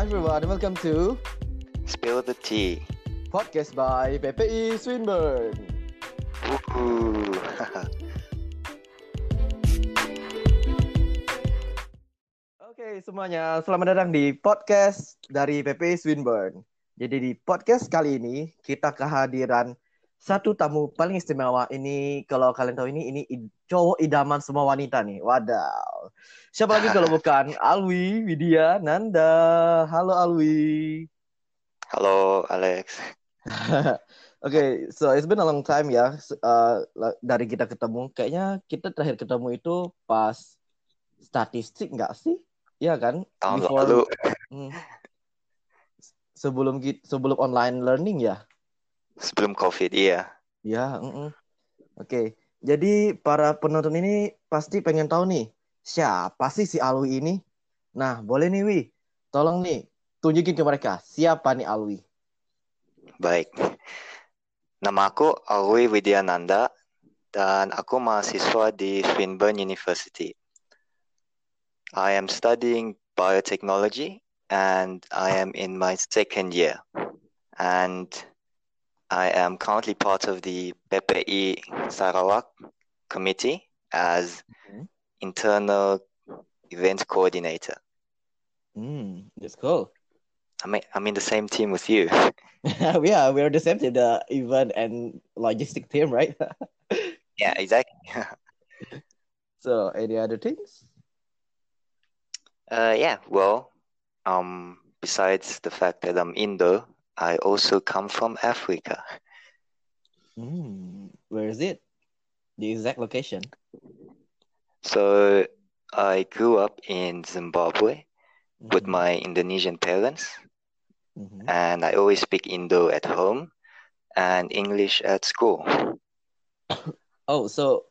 Hi everyone, welcome to Spill the tea. podcast by PPI Swinburne. Woohoo. Oke semuanya, selamat datang di podcast dari PPI Swinburne. Jadi di podcast kali ini kita kehadiran satu tamu paling istimewa. Ini kalau kalian tahu ini ini cowok idaman semua wanita nih. Wadaw. Siapa lagi kalau bukan Alwi Widya Nanda. Halo Alwi. Halo Alex. Oke, so it's been a long time ya uh, dari kita ketemu. Kayaknya kita terakhir ketemu itu pas statistik nggak sih? Iya kan? Tahun Before- lalu. Hmm. Sebelum sebelum online learning ya? Sebelum COVID, iya. Ya, mm-mm. Oke. Jadi para penonton ini pasti pengen tahu nih, siapa sih si Alwi ini? Nah, boleh nih Wi, tolong nih tunjukin ke mereka siapa nih Alwi. Baik. Nama aku Alwi Widyananda dan aku mahasiswa di Swinburne University. I am studying biotechnology and I am in my second year. And I am currently part of the PPI Sarawak committee as Mhm. internal event coordinator. Hmm, that's cool. I'm, I'm in the same team with you. yeah, we're the same to the event and logistic team, right? Yeah, exactly. so, any other things? Uh, yeah, well, um, besides the fact that I'm Indo, I also come from Africa. Hmm, where is it? The exact location? So I grew up in Zimbabwe with Mhm, my Indonesian parents, mhm. and I always speak Indo at home and English at school. Oh, so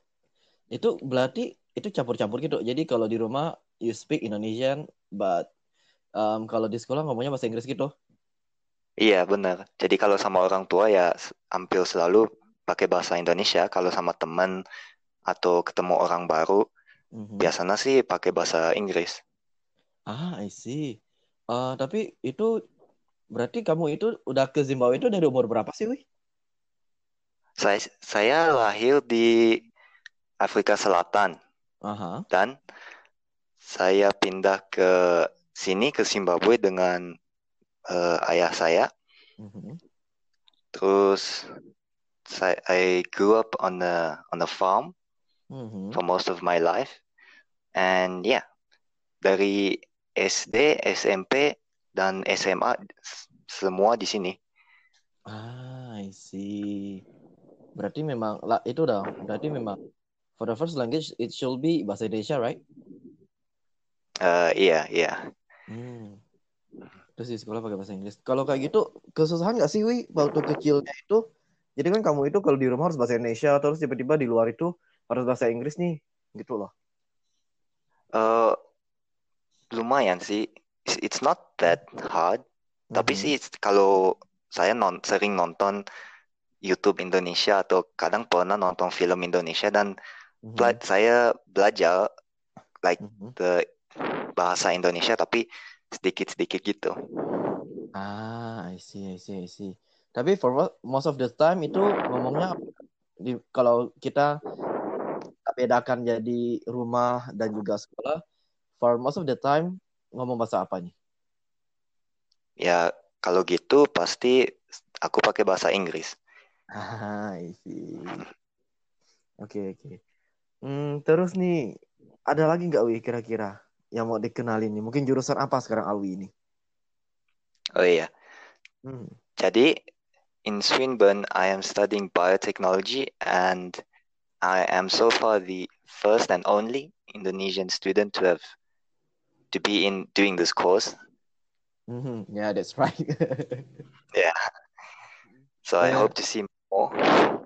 itu berarti itu campur-campur gitu. Jadi kalau di rumah you speak Indonesian, but um, kalau di sekolah ngomongnya bahasa Inggris gitu. Iya, benar. Jadi kalau sama orang tua ya hampir selalu pakai bahasa Indonesia. Kalau sama teman atau ketemu orang baru, Mhm. biasanya sih pakai bahasa Inggris. Ah, I see. Eh, tapi itu berarti kamu itu udah ke Zimbabwe itu dari umur berapa sih, Wi? Saya saya lahir di Afrika Selatan Aha. dan saya pindah ke sini ke Zimbabwe dengan eh, ayah saya. Mhm. Terus saya I grew up on a on a farm Mhm. for most of my life. And yeah, dari SD, SMP dan SMA semua di sini. Ah, I see. Berarti memang lah itu dah. Berarti memang for the first language it should be bahasa Indonesia, right? Eh, iya, iya. Hmm. Terus di sekolah pakai bahasa Inggris. Kalau kayak gitu kesusahan nggak sih, Wi, waktu kecilnya itu? Jadi kan kamu itu kalau di rumah harus bahasa Indonesia, terus tiba-tiba di luar itu harus bahasa Inggris nih, gitu loh. Eh, lumayan sih. It's- not that hard. Tapi Mhm. sih kalau saya non sering nonton YouTube Indonesia atau kadang pernah nonton film Indonesia dan Mhm. bela- saya belajar like Mhm. the bahasa Indonesia tapi sedikit-sedikit gitu. Ah, I see, I see, I see. Tapi for mo- most of the time itu ngomongnya di kalau kita bedakan jadi rumah dan juga sekolah, for most of the time ngomong bahasa apa nih? Ya kalau gitu pasti aku pakai bahasa Inggris. Ah, I see. Oke, oke. Hmm, terus nih, ada lagi nggak Wi kira-kira yang mau dikenalin nih? Mungkin jurusan apa sekarang Alwi ini? Oh iya. Hmm. Jadi in Swinburne I am studying biotechnology and I am so far the first and only Indonesian student to have to be in doing this course. Mhm, Yeah, that's right. So I Yeah. hope to see more.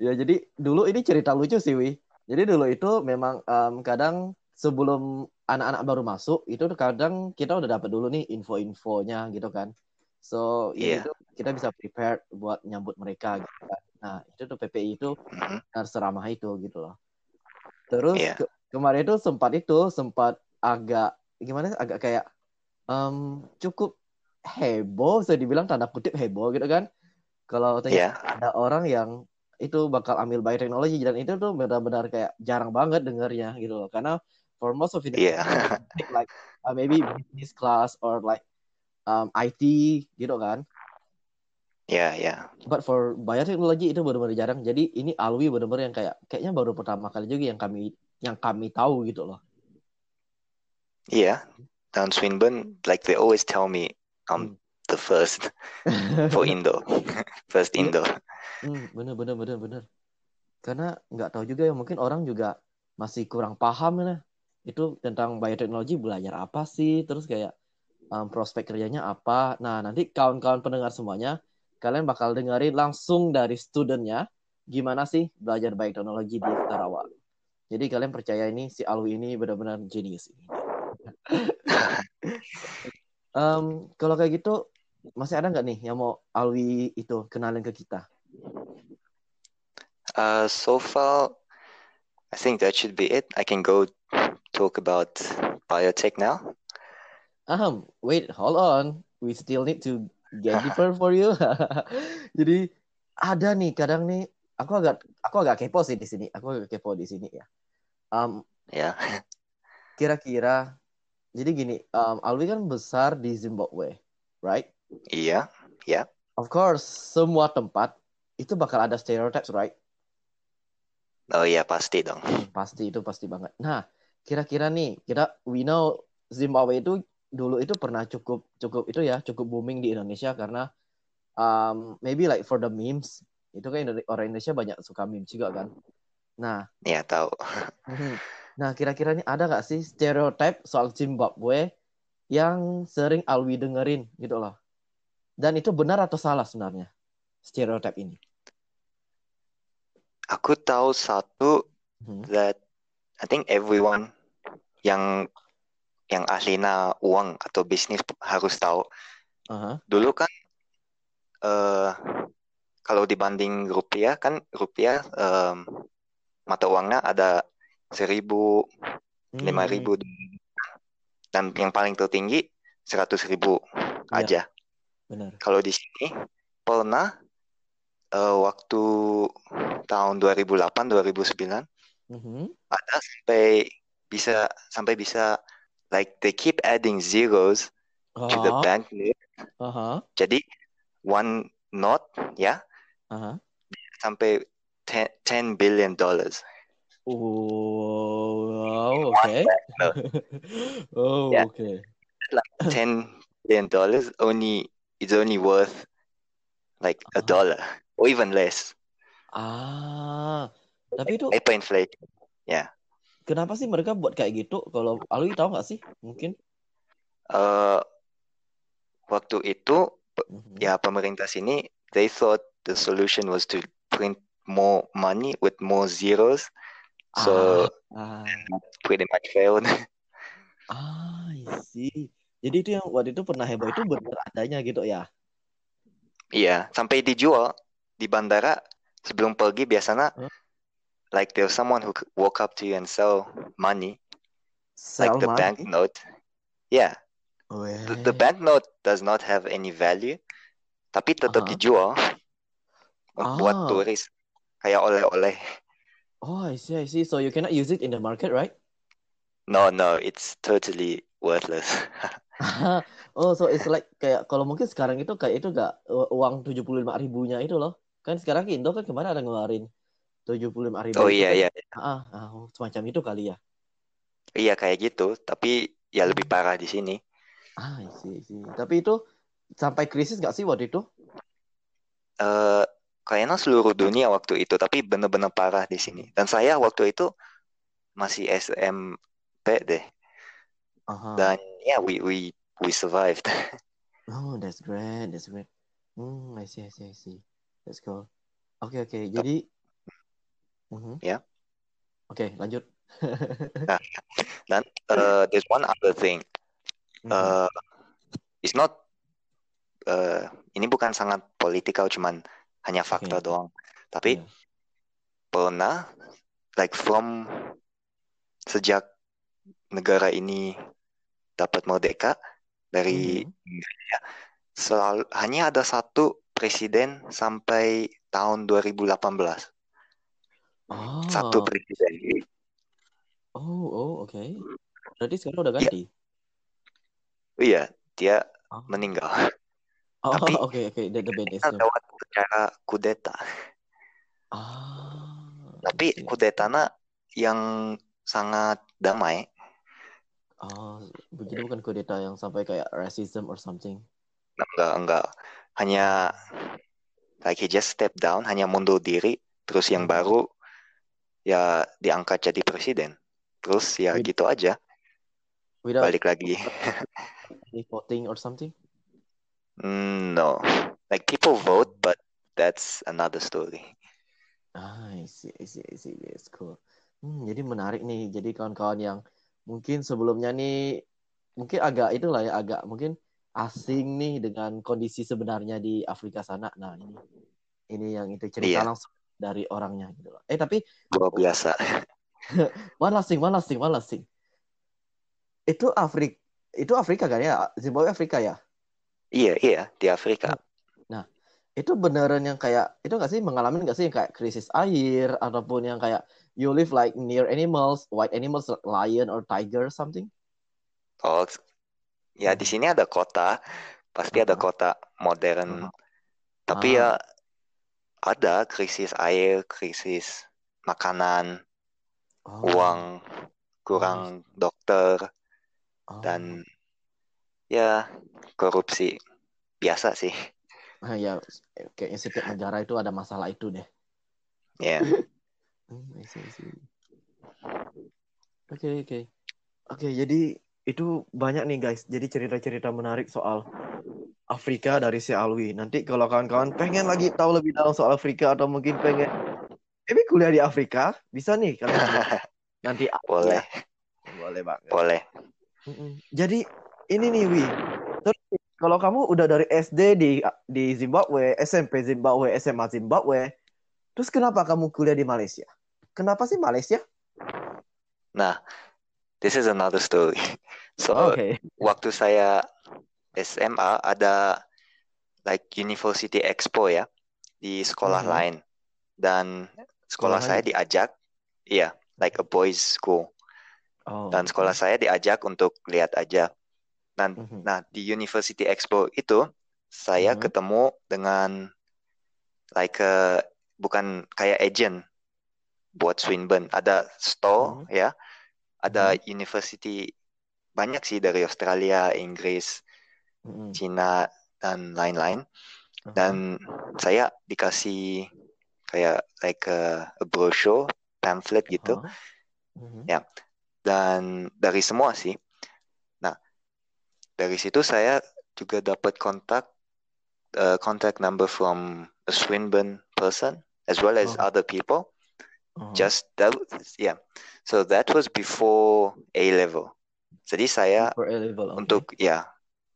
Ya, jadi dulu ini cerita lucu sih, Wi. Jadi dulu itu memang em, kadang sebelum anak-anak baru masuk, itu kadang kita udah dapat dulu nih info-infonya gitu kan. So, jadi Iya. itu kita bisa prepare buat nyambut mereka gitu kan. Nah, itu tuh PPI itu harus seramah itu gitu loh. Terus Iya. ke- kemarin itu sempat itu sempat agak gimana agak kayak um, cukup heboh, bisa dibilang tanda kutip heboh gitu kan. Kalau Yeah. ada orang yang itu bakal ambil bioteknologi dan itu tuh benar-benar kayak jarang banget dengarnya gitu loh. Karena for most of it Yeah. like uh, maybe business class or like um, IT gitu kan. Yeah, yeah. But for bioteknologi itu benar-benar jarang. Jadi ini Alwi benar-benar yang kayak kayaknya baru pertama kali juga yang kami yang kami tahu gitu loh. Yeah. Down Swinburne, like they always tell me I'm Hmm. the first for Indo. first Iya. Indo. Hmm, bener bener bener bener. Karena nggak tahu juga ya mungkin orang juga masih kurang paham ya itu tentang bioteknologi belajar apa sih, terus kayak um, prospek kerjanya apa. Nah nanti kawan-kawan pendengar semuanya kalian bakal dengerin langsung dari studentnya gimana sih belajar bioteknologi di Sarawak. Jadi kalian percaya ini si Alwi ini benar-benar jenius ini. Em, kalau kayak gitu masih ada nggak nih yang mau Alwi itu kenalin ke kita? Uh, so far, I think that should be it. I can go talk about biotech now. Um, wait, hold on. We still need to get deeper for you. Jadi ada nih kadang nih aku agak aku agak kepo sih di sini. Aku agak kepo di sini ya. Um, Yeah. kira-kira jadi gini, um, Alwi kan besar di Zimbabwe, right? Yeah. Yeah. Of course, semua tempat itu bakal ada stereotypes, right? Oh yeah, pasti dong. Pasti itu pasti banget. Nah, kira-kira nih, kita we know Zimbabwe itu dulu itu pernah cukup cukup itu ya, cukup booming di Indonesia karena um, maybe like for the memes. Itu kan orang Indonesia banyak suka memes juga kan. Nah, Ya tahu. nah kira-kira nih ada nggak sih stereotype soal Zimbabwe yang sering Alwi dengerin gitu loh. Dan itu benar atau salah sebenarnya stereotype ini? Aku tahu satu Hmm. that I think everyone yang yang ahlinya uang atau bisnis harus tahu. Aha. Dulu kan eh kalau dibanding rupiah kan rupiah em, mata uangnya ada seribu, Hmm, lima ribu, dan yang paling tertinggi seratus ribu Iya. aja. Benar. Kalau di sini pernah eh, waktu tahun 2008 2009 Mhm. ada sampai bisa sampai bisa like they keep adding zeros to the Aha. bank note. Aha. Jadi one note ya Aha. sampai 10, 10 billion dollars. Oh, okay. Oh, Yeah. okay. 10 billion dollars only it's only worth like a Uh-huh. dollar or even less. Ah, tapi itu Hyperinflation. Kenapa sih mereka buat kayak gitu? Kalau Alwi tahu nggak sih? Mungkin. Eh waktu itu Mhm. ya pemerintah sini they thought the solution was to print more money with more zeros. So Ah, pretty much failed. ah, I see. Jadi itu yang waktu itu pernah heboh itu benar adanya gitu ya? Iya, sampai dijual di bandara sebelum pergi biasanya Huh? Like there's someone who could walk up to you and sell money, like Sell the money? banknote. Yeah, the, the Weh. banknote does not have any value, tapi tetap Aha. dijual buat Ah. turis kayak oleh-oleh. Oh, I see, I see. So you cannot use it in the market, right? No, no, it's totally worthless. Oh, so it's like kayak kalau mungkin sekarang itu kayak itu gak uang 75 ribunya itu loh. Kan sekarang Indo kan kemarin ada ngeluarin 75 ribu Oh iya iya, Ah, ah, semacam itu kali ya. iya kayak gitu, tapi ya lebih parah di sini. Ah, I see. Tapi itu sampai krisis gak sih waktu itu? Eh, kayaknya seluruh dunia waktu itu, tapi bener-bener parah di sini. Dan saya waktu itu masih SMP deh. Aha. Dan ya we we we survived. Oh, that's great, that's great. Hmm, I see, I see, I see. That's cool. Oke, oke. Jadi, Mhm. Ya. Oke, lanjut. Dan uh, there's one other thing. Mhm. Uh, it's not uh, ini bukan sangat politikal, cuman hanya fakta Oke. doang. Tapi Iya. pernah like from sejak negara ini dapat merdeka, dari Mhm. Inggris ya. Selalu hanya ada satu presiden sampai tahun 2018. Satu Oh, presiden. oh, oh, oke. Berarti sekarang udah Iya, ganti. iya, dia Oh, meninggal. oh, Tapi oke, oke. The, the band is kita new. lewat cara kudeta. Ah, Tapi see. kudetanya yang sangat damai. Oh, jadi bukan kudeta yang sampai kayak racism or something. Enggak, enggak. Hanya like he just step down, hanya mundur diri, terus yang Mhm. baru ya diangkat jadi presiden. Terus ya With- gitu aja, Without balik lagi. voting or something? Mm, no, like people vote, but that's another story. Ah, I see, I see, I see. That's cool. Hmm, jadi menarik nih. Jadi kawan-kawan yang mungkin sebelumnya nih mungkin agak itulah ya agak mungkin asing nih dengan kondisi sebenarnya di Afrika sana. Nah, ini ini yang itu cerita Iya. langsung dari orangnya gitu loh. Eh, tapi Luar biasa. one last thing, one last thing, one last thing. Itu Afrika itu Afrika kan ya? Zimbabwe Afrika ya? Iya, iya, di Afrika. Itu beneran yang kayak itu nggak sih mengalami nggak sih yang kayak krisis air ataupun yang kayak you live like near animals, white animals, lion or tiger or something? Oh, ya di Mhm. sini ada kota, pasti ada Aha. kota modern. Aha. Tapi Ah. ya ada krisis air, krisis makanan, Oh. uang, kurang dokter, Oh. dan ya korupsi biasa sih. Ah, ya kayaknya setiap negara itu ada masalah itu deh. Ya, Hmm. Oke, oke. Oke, jadi itu banyak nih guys. Jadi cerita-cerita menarik soal Afrika dari si Alwi. Nanti kalau kawan-kawan pengen lagi tahu lebih dalam soal Afrika atau mungkin pengen maybe kuliah di Afrika, bisa nih kalian nanti boleh, ya. Boleh banget. boleh. Jadi ini nih Wi. Terus kalau kamu udah dari SD di di Zimbabwe, SMP Zimbabwe, SMA Zimbabwe, terus kenapa kamu kuliah di Malaysia? Kenapa sih Malaysia? Nah, this is another story. So, Oke. waktu saya SMA ada like University Expo ya di sekolah Mhm. lain dan sekolah saya diajak, iya, like a boys school. Oh. Dan sekolah saya diajak untuk lihat aja. Dan Mhm. nah di University Expo itu saya Mhm. ketemu dengan like a, bukan kayak agent buat Swinburne. Ada store Mhm. ya, ada university banyak sih dari Australia, Inggris, Mm-mm. Cina dan lain-lain. Aha. Dan saya dikasih kayak like a, a brochure, pamphlet gitu. Aha. Mhm. Ya. Dan dari semua sih. Nah, dari situ saya juga dapat kontak uh, contact number from a Swinburne person as well as Oh. other people. Aha. Just that, yeah. So that was before A level. Jadi saya A level, oke. untuk ya,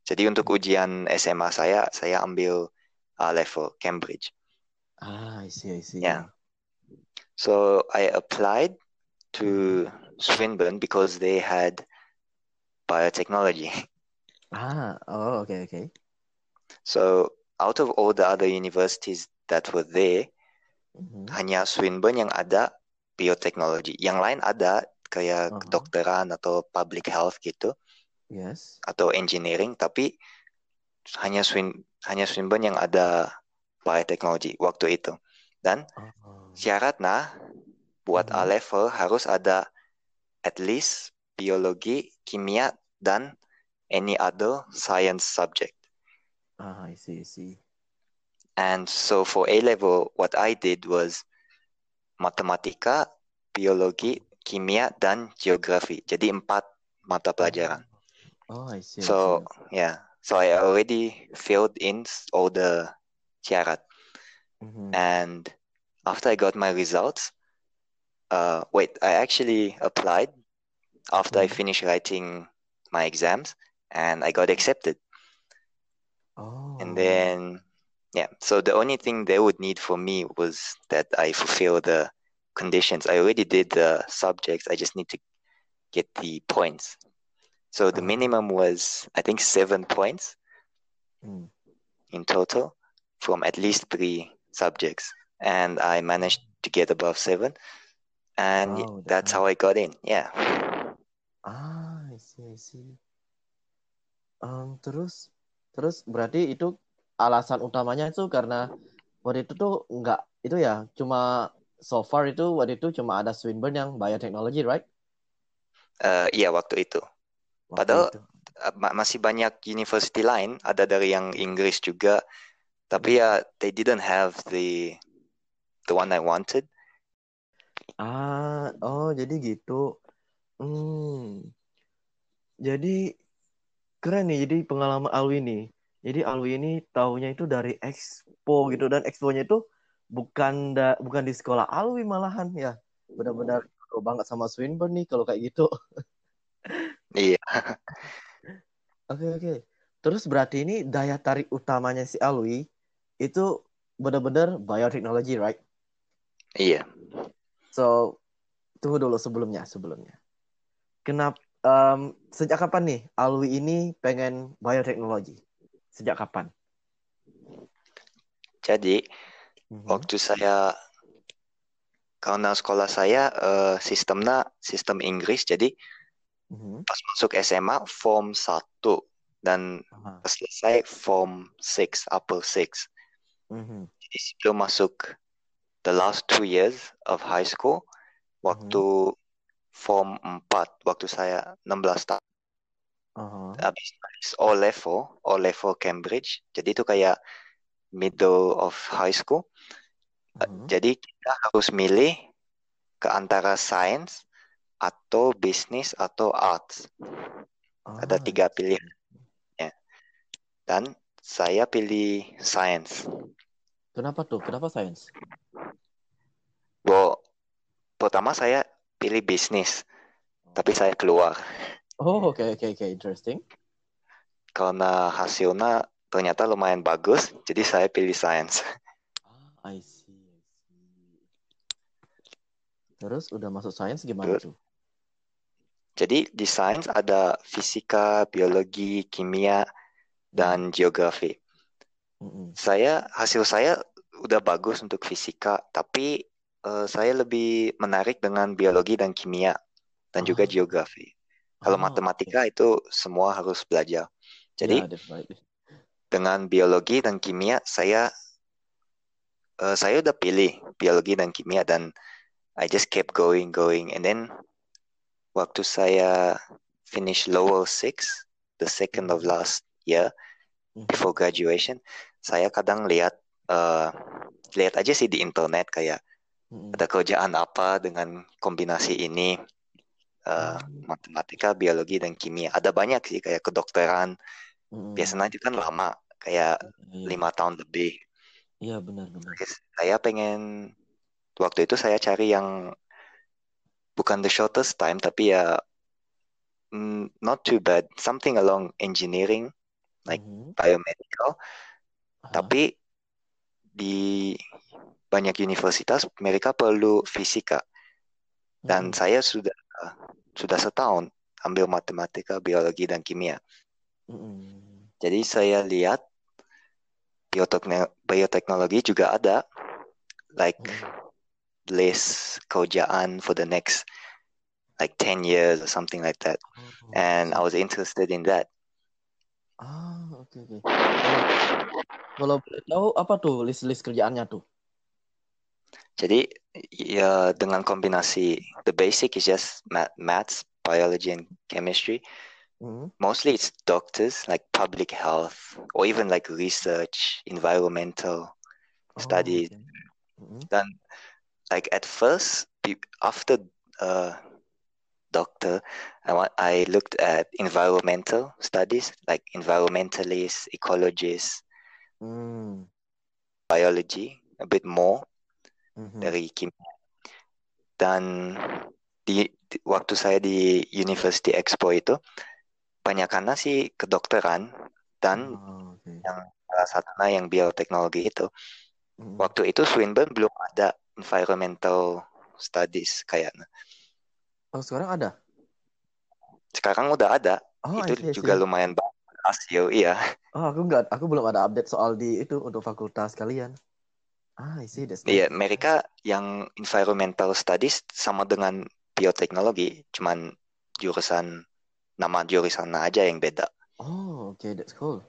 jadi untuk ujian SMA saya saya ambil A level Cambridge. Ah, I see, I see. Yeah. So I applied to Swinburne because they had biotechnology. Ah, oh, oke, oke. So out of all the other universities that were there, Mhm. hanya Swinburne yang ada biotechnology. Yang lain ada kayak Aha. kedokteran atau public health gitu Yes. atau engineering, tapi hanya Swin hanya Swinburne yang ada biotechnology waktu itu. Dan Oh. syaratnya buat Mhm. A level harus ada at least biologi, kimia, dan any other science subject. Ah, I see, I see. And so for A level, what I did was matematika, biologi, kimia, dan geografi. Jadi empat mata pelajaran. Oh, I see, I So see. yeah, so I already filled in all the syarat. Mhm. And after I got my results, uh, wait, I actually applied after I Mhm. finished writing my exams, and I got accepted. Oh. And then, yeah, so the only thing they would need for me was that I fulfill the conditions. I already did the subjects, I just need to get the points. So the Ah. minimum was I think seven points Hmm. in total from at least three subjects, and I managed to get above seven, and Wow, that's that's how I got in. Yeah. Ah, I see, I see. Em, terus, terus berarti itu alasan utamanya itu karena waktu itu tuh nggak itu ya, cuma so far itu waktu itu cuma ada Swinburne yang biotechnology, right? Eh, iya waktu itu. Waktu Padahal itu. ma- masih banyak university lain, ada dari yang Inggris juga, tapi ya they didn't have the the one I wanted. Ah, oh jadi gitu. Hmm. Jadi keren nih. Jadi pengalaman Alwi nih. Jadi Alwi ini taunya itu dari Expo gitu dan Exponya itu bukan da, bukan di sekolah Alwi malahan ya. Benar-benar pro banget sama Swinburne nih kalau kayak gitu. Iya, Oke oke. Terus berarti ini daya tarik utamanya si Alwi itu benar-benar biotechnology, right? iya. So tunggu dulu sebelumnya sebelumnya. Kenapa em, sejak kapan nih Alwi ini pengen biotechnology? Sejak kapan? Jadi Mhm. waktu saya karena sekolah saya eh, sistemnya sistem Inggris, jadi Mhm. pas masuk SMA form 1 dan Aha. pas selesai form 6, upper 6. Mhm. Jadi sebelum masuk the last two years of high school, waktu form 4, waktu saya 16 tahun, Aha. habis habis O level, O level Cambridge. Jadi itu kayak middle of high school. Aha. Jadi kita harus milih ke antara science atau bisnis atau arts. Ada Ah, tiga pilihan. Dan saya pilih science. Kenapa tuh? Kenapa sains? Well, pertama saya pilih bisnis, tapi saya keluar Oh, oke oke oke, interesting. karena hasilnya ternyata lumayan bagus, jadi saya pilih science. Ah, I see, I see. Terus udah masuk sains gimana Terus? tuh? Jadi di sains ada fisika, biologi, kimia, dan geografi. Saya hasil saya udah bagus untuk fisika, tapi eh, saya lebih menarik dengan biologi dan kimia dan juga Ah. geografi. Kalau Ah, matematika itu semua harus belajar. Jadi Ya, definitely. dengan biologi dan kimia saya eh, saya udah pilih biologi dan kimia dan I just kept going going and then waktu saya finish lower six the second of last year Mhm. before graduation saya kadang lihat eh, lihat aja sih di internet kayak Mm-mm. ada kerjaan apa dengan kombinasi ini Hmm. matematika biologi dan kimia ada banyak sih kayak kedokteran biasanya itu kan lama kayak Iya, lima tahun lebih Iya, benar-benar. saya pengen waktu itu saya cari yang bukan the shortest time tapi ya mm, not too bad something along engineering like Mhm. biomedical Aha. tapi di banyak universitas mereka perlu fisika dan Mm-mm. saya sudah sudah setahun ambil matematika biologi dan kimia Mm-mm. jadi saya lihat biotekno- bioteknologi juga ada like Mm-mm. List kerjaan for the next like 10 years or something like that Oh, and I was interested in that Ah, oke oke. Kalau kalau boleh tahu apa tuh list-list kerjaannya tuh? jadi ya dengan kombinasi the basic is just math, maths biology and chemistry Mhm. mostly it's doctors like public health or even like research environmental Oh, studies oke. Mhm. dan like at first after uh doctor I want I looked at environmental studies like environmentalists ecologists Hmm. biology a bit more Mhm. dari kimia dan di, di- waktu saya di University Expo itu banyakannya sih kedokteran dan Ah, oke. yang salah satunya yang bioteknologi itu Mhm. waktu itu Swinburne belum ada environmental studies kayaknya Oh, sekarang ada? sekarang udah ada Oh, itu see, juga see. lumayan bagus rasio iya Oh, aku nggak, aku belum ada update soal di itu untuk fakultas kalian. Ah, I see, that's nice. iya mereka yang environmental studies sama dengan bioteknologi cuman jurusan nama jurusan aja yang beda Oh, okay, that's cool.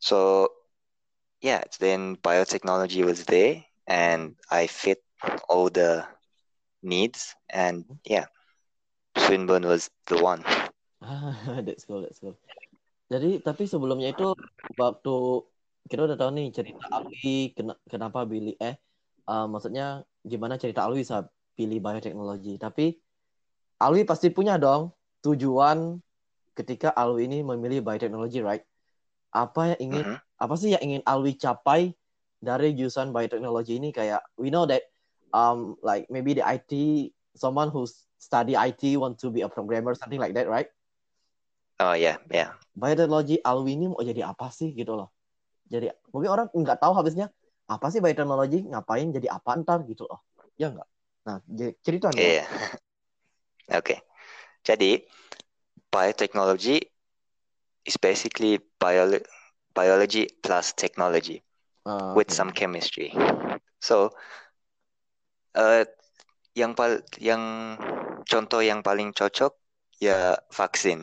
so yeah then biotechnology was there and I fit all the needs and yeah Swinburne was the one that's cool, that's cool. Jadi, tapi sebelumnya itu waktu kita udah tahu nih cerita Alwi kena- kenapa pilih eh uh, maksudnya gimana cerita Alwi bisa pilih bioteknologi. Tapi Alwi pasti punya dong tujuan ketika Alwi ini memilih bioteknologi, right? Apa yang ingin Mhm. Apa sih yang ingin Alwi capai dari jurusan bioteknologi ini kayak we know that um like maybe the IT someone who study IT want to be a programmer something like that, right? oh yeah yeah bioteknologi Alwi ini mau jadi apa sih gitu loh. Jadi mungkin orang nggak tahu habisnya apa sih bioteknologi, ngapain jadi apa ntar gitu loh. Ya nggak? Nah, cerita. Iya. Oke. Jadi biotechnology is basically bio biology plus technology Ah, with some chemistry. So eh yang pal yang contoh yang paling cocok ya vaksin,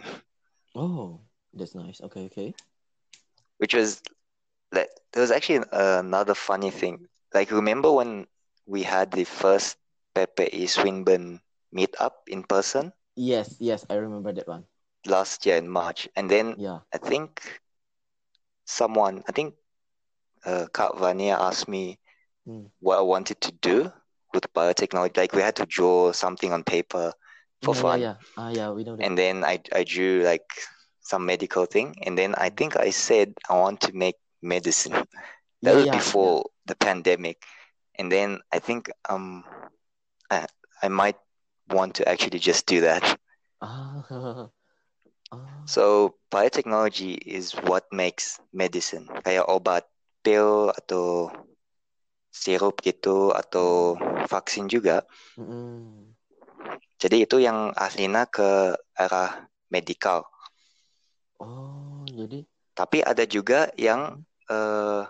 Oh, that's nice. Okay, okay. which was that there was actually another funny thing. Like remember when we had the first PPI Swinburne meetup in person Yes, yes, I remember that one. last year in March, and then Yeah. I think someone, I think uh, Kak Vania asked me Hmm. what I wanted to do with biotechnology. Like we had to draw something on paper for yeah, fun, yeah, yeah. Ah, yeah, we know that. and then I I drew like some medical thing, and then I think I said I want to make medicine. That yeah, was yeah, before the pandemic, and then I think um I I might want to actually just do that. Ah. So biotechnology is what makes medicine. Kayak obat, pil atau sirup gitu atau vaksin juga. Mm-mm. Jadi itu yang aslinya ke arah medikal. Oh, jadi Tapi ada juga yang eh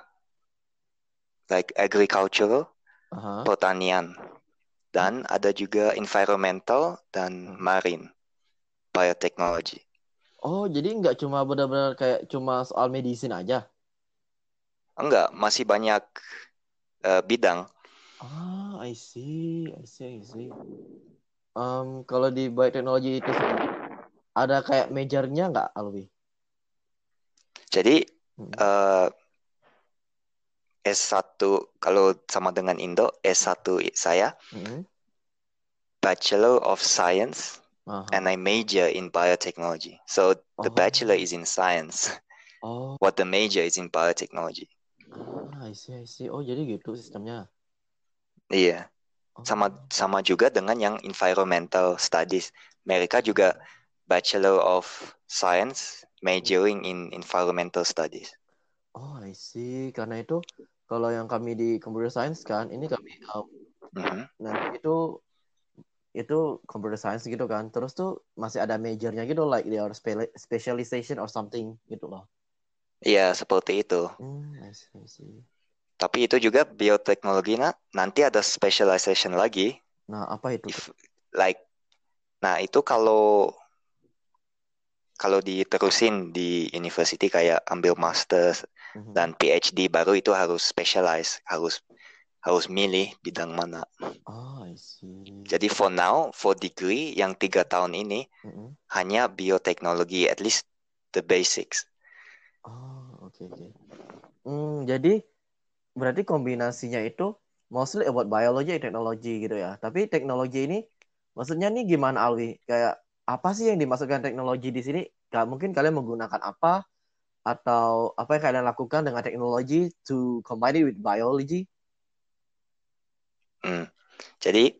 like agricultural, aha. pertanian. Dan ada juga environmental dan marine biotechnology. Oh, jadi nggak cuma benar-benar kayak cuma soal medicine aja. Enggak, masih banyak eh, bidang. Ah, I see, I see, I see. Um, kalau di bioteknologi itu ada kayak majornya nggak, Alwi? Jadi Hmm. eh S1 kalau sama dengan Indo, S1 saya Mm-mm. Bachelor of Science Aha. and I major in biotechnology. So the Oh. bachelor is in science, Oh, what the major is in biotechnology. ah, I see, I see. Oh, jadi gitu sistemnya. Iya, Oh. sama sama juga dengan yang environmental studies. Mereka juga Bachelor of Science majoring in environmental studies. Oh, I see. Karena itu kalau yang kami di computer science kan, ini kami um, Mhm. nanti itu itu computer science gitu kan. Terus tuh masih ada majornya gitu like their spe- specialization or something gitu loh. Iya, seperti itu. Hmm, I see, I see. Tapi itu juga bioteknologi nah, nanti ada specialization lagi. Nah, apa itu? If, like, nah itu kalau kalau diterusin di university kayak ambil master Mhm. dan PhD baru itu harus specialize, harus harus milih bidang mana. Oh, I see. Jadi for now, for degree yang tiga tahun ini Mm-mm. hanya bioteknologi, at least the basics. Oh, oke oke. Hmm, jadi berarti kombinasinya itu mostly about biology and technology gitu ya. Tapi teknologi ini maksudnya nih gimana Alwi? Kayak apa sih yang dimasukkan teknologi di sini? Gak mungkin kalian menggunakan apa atau apa yang kalian lakukan dengan teknologi to combine it with biology? Hmm. Jadi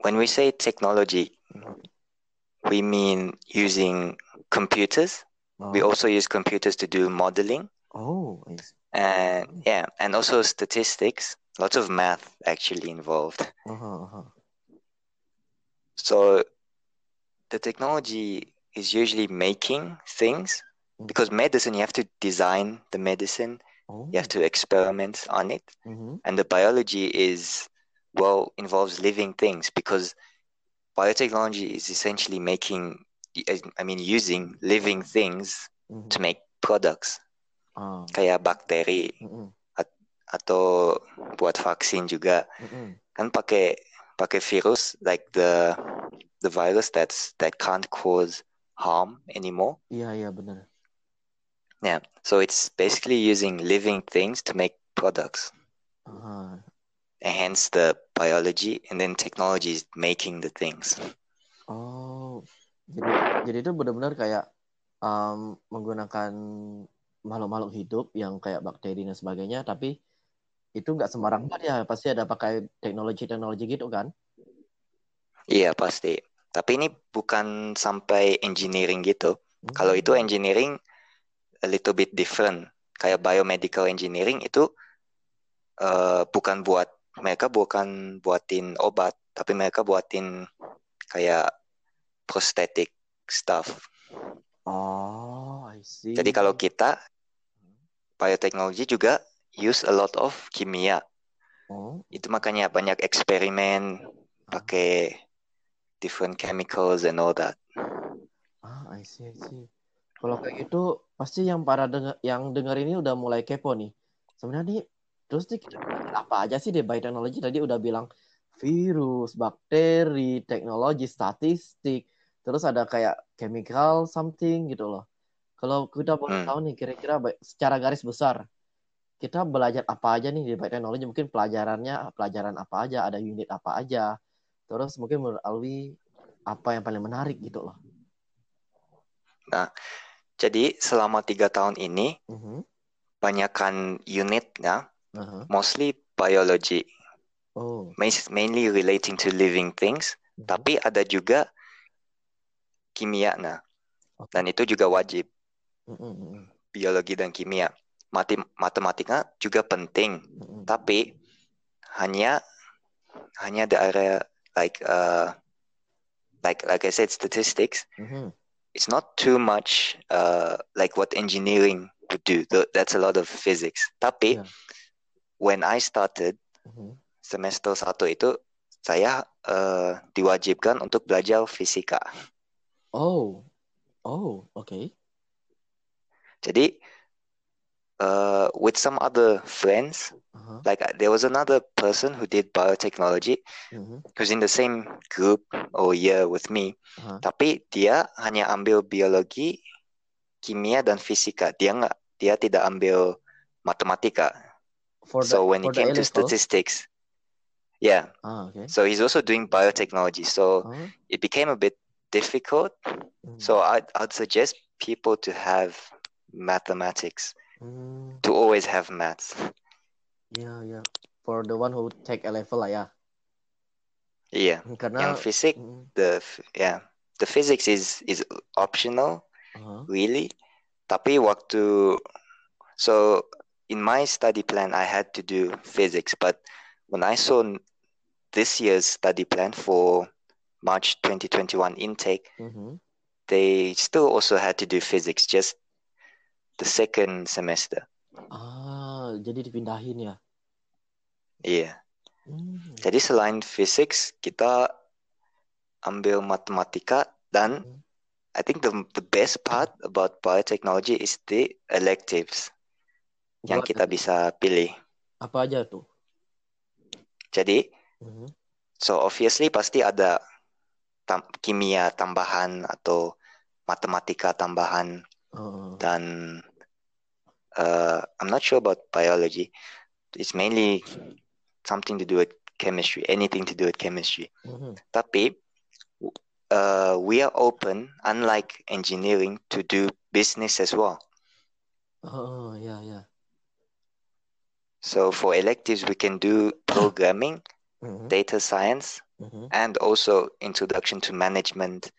when we say technology, we mean using computers. We Oh, also use computers to do modeling oh, and yeah, and also statistics. Lots of math actually involved. Aha, aha. So the technology is usually making things Mm. because medicine you have to design the medicine, Oh. you have to experiment on it, Mhm. and the biology is well involves living things because biotechnology is essentially making I mean using living things Mhm. to make products Ah. kayak bakteri Mm-mm. atau buat vaksin juga Mm-mm. kan pakai pakai virus like the the virus that's that can't cause harm anymore Iya iya benar. Yeah so it's basically using living things to make products Ah. and hence the biology and then technology is making the things Oh. Jadi jadi itu benar-benar kayak um, menggunakan makhluk-makhluk hidup yang kayak bakteri dan sebagainya, tapi itu nggak sembarang ya, pasti ada pakai teknologi-teknologi gitu kan? iya pasti tapi ini bukan sampai engineering gitu kalau itu Hmm. engineering a little bit different. Kayak biomedical engineering itu eh, bukan buat mereka bukan buatin obat tapi mereka buatin kayak prosthetic stuff. Oh, I see. jadi kalau kita bioteknologi juga use a lot of kimia. Oh, itu makanya banyak eksperimen pakai different chemicals and all that. Ah, I see, I see. Kalau kayak gitu, pasti yang para denger, yang denger ini udah mulai kepo nih. Sebenarnya nih, terus nih kita apa aja sih di bioteknologi? Tadi udah bilang virus, bakteri, teknologi, statistik, terus ada kayak chemical something gitu loh. Kalau kita boleh Hmm. tahu nih, kira-kira secara garis besar, kita belajar apa aja nih di bioteknologi? Mungkin pelajarannya, pelajaran apa aja, ada unit apa aja. Terus mungkin menurut Alwi, apa yang paling menarik gitu loh. Jadi selama tiga tahun ini Mhm. banyakkan unitnya Aha. mostly biology Oh. mainly relating to living things Mhm. tapi ada juga kimia nah dan itu juga wajib Mm-mm, mm-mm, biologi dan kimia Mati matematika juga penting mm-mm. tapi hanya hanya the area like uh like like I said statistics Mhm. It's not too much uh like what engineering would do Th- that's a lot of physics tapi Yeah. when I started Mhm. semester satu itu saya uh, diwajibkan untuk belajar fisika Oh. Oh, oke. jadi uh, with some other friends. Aha. like uh, there was another person who did biotechnology. Mhm. who's in the same group or year with me. Aha. tapi dia hanya ambil biologi kimia dan fisika. Dia nggak dia tidak ambil matematika. For the so when it came to statistics yeah. Ah, oke. so he's also doing biotechnology. So Ah, it became a bit difficult. Mm, so I'd, I'd suggest people to have mathematics mm, to always have maths Yeah, yeah. For the one who take A level lah ya. yeah Karena yang fisik Mm, the yeah the physics is is optional aha. really tapi waktu so in my study plan I had to do physics but when I saw this year's study plan for March 2021 intake Mhm. they still also had to do physics just the second semester Ah, jadi dipindahin ya. iya Hmm. jadi selain physics kita ambil matematika dan Hmm. I think the the best part about biotechnology is the electives yang Buat kita bisa pilih apa aja tuh? jadi Mhm. So obviously pasti ada tam- kimia tambahan atau matematika tambahan Oh, dan uh, I'm not sure about biology. It's mainly something to do with chemistry, anything to do with chemistry. mhm. Tapi uh, we are open, unlike engineering, to do business as well. Oh, yeah, yeah. So for electives, we can do programming, Mhm, data science, mhm. and also introduction to management.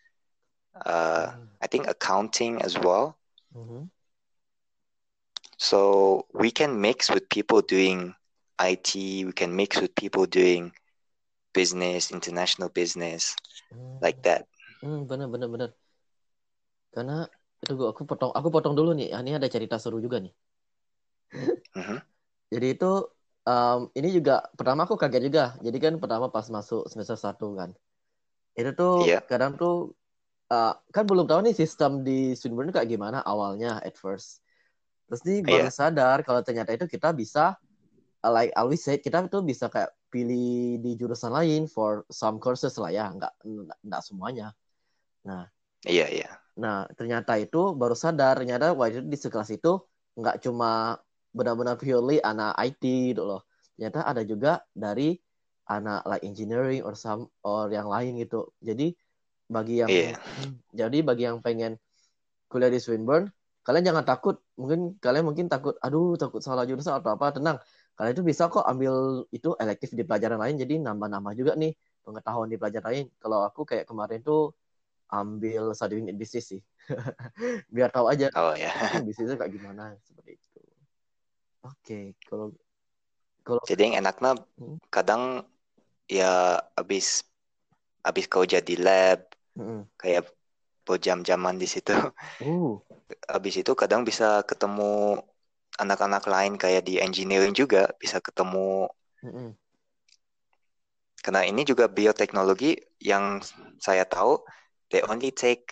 Uh, Hmm, I think accounting as well. Mhm. So we can mix with people doing IT, we can mix with people doing business, international business, Hmm, like that. Hmm, bener bener bener. Karena itu gua aku potong aku potong dulu nih. Ini ada cerita seru juga nih. Mhm. Jadi itu um, ini juga pertama aku kaget juga. Jadi kan pertama pas masuk semester satu kan. Itu tuh Iya. kadang tuh uh, kan belum tahu nih sistem di Swinburne kayak gimana awalnya at first. Terus nih baru Iya. sadar kalau ternyata itu kita bisa uh, like always said kita tuh bisa kayak pilih di jurusan lain for some courses lah ya, nggak nggak semuanya. Nah, Iya, iya. Nah, ternyata itu baru sadar, ternyata waktu itu di sekelas itu nggak cuma benar-benar purely anak IT gitu loh. Ternyata ada juga dari anak like engineering or some or yang lain gitu. Jadi bagi yang. Hmm, jadi bagi yang pengen kuliah di Swinburne, kalian jangan takut. Mungkin kalian mungkin takut, aduh takut salah jurusan atau apa. Tenang, kalian itu bisa kok ambil itu elektif di pelajaran lain. Jadi nambah-nambah juga nih pengetahuan di pelajaran lain. Kalau aku kayak kemarin tuh ambil satu unit bisnis sih. Biar tahu aja Oh ya. bisnisnya kayak gimana seperti itu. Oke, kalau kalau Jadi yang enaknya Hmm. kadang ya abis abis kau jadi lab Mm-mm. kayak berjam-jaman di situ. uh, Abis itu kadang bisa ketemu anak-anak lain kayak di engineering juga bisa ketemu mm-mm. karena ini juga bioteknologi yang saya tahu they only take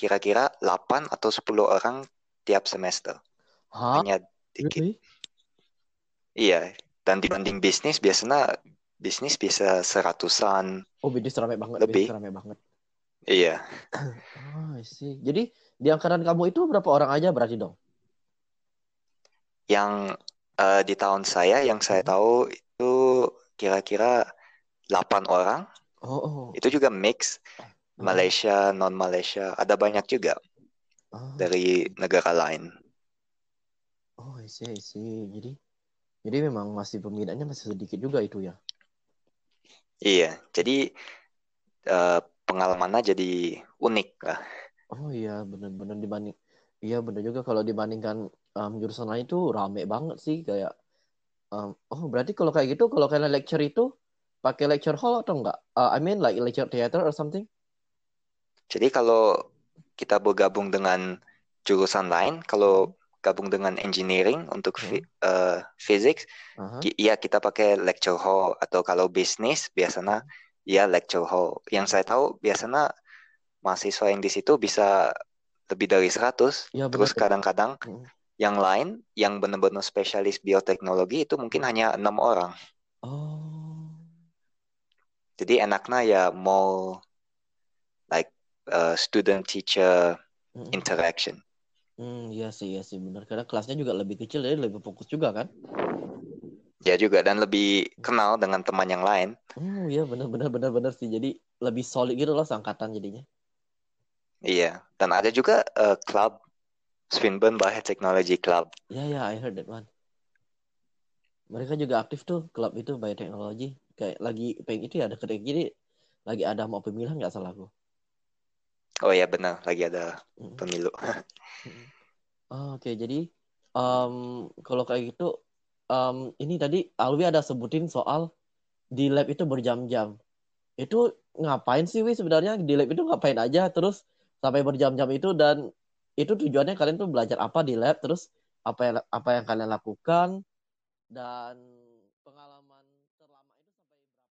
kira-kira 8 atau 10 orang tiap semester. Hah? Hanya dikit. Really? Iya, dan dibanding bisnis biasanya bisnis bisa seratusan. Oh, bisnis rame banget, Lebih. bisnis rame banget. Iya, Oh, see. Jadi di angkatan kamu itu berapa orang aja berarti dong? yang eh, di tahun saya yang saya tahu itu kira-kira 8 orang. Oh, oh. Itu juga mix Oh, Malaysia, non Malaysia, ada banyak juga oh, dari negara lain. oh, I see, I see. Jadi, jadi memang masih peminatnya masih sedikit juga itu ya. Iya, jadi eh, pengalamannya jadi unik lah. Oh iya, bener-bener dibanding, iya bener juga kalau dibandingkan um, jurusan lain tuh rame banget sih kayak. um, oh berarti kalau kayak gitu, kalau kalian lecture itu pakai lecture hall atau enggak? Uh, I mean like lecture theater or something? Jadi kalau kita bergabung dengan jurusan lain, kalau gabung dengan engineering untuk fi- eh, physics, Aha. ki- iya kita pakai lecture hall atau kalau bisnis biasanya ya lecture hall. Yang saya tahu biasanya mahasiswa yang di situ bisa lebih dari 100. Iya benar. Terus kadang-kadang Mm. yang lain yang benar-benar spesialis bioteknologi itu mungkin hanya enam orang. Oh, Jadi enaknya ya mau like uh, student teacher Mm-mm. interaction. Hmm, iya sih, iya sih benar. Karena kelasnya juga lebih kecil, jadi lebih fokus juga kan? Ya juga dan lebih kenal dengan teman yang lain. Hmm, iya benar, benar, benar, benar sih. Jadi lebih solid gitu loh seangkatan jadinya. Iya, dan ada juga uh, club Swinburne Biotechnology Club. Ya, ya, I heard that one. Mereka juga aktif tuh klub itu bioteknologi. Kayak lagi pengen itu ya ada kedek jadi lagi ada mau pemilihan nggak salah aku. Oh ya benar, lagi ada Mm. pemilu. Oh, Oke, jadi em, kalau kayak gitu, um, ini tadi Alwi ada sebutin soal di lab itu berjam-jam. Itu ngapain sih Wi sebenarnya di lab itu ngapain aja terus sampai berjam-jam itu dan itu tujuannya kalian tuh belajar apa di lab terus apa yang apa yang kalian lakukan dan pengalaman terlama itu sampai berapa lama?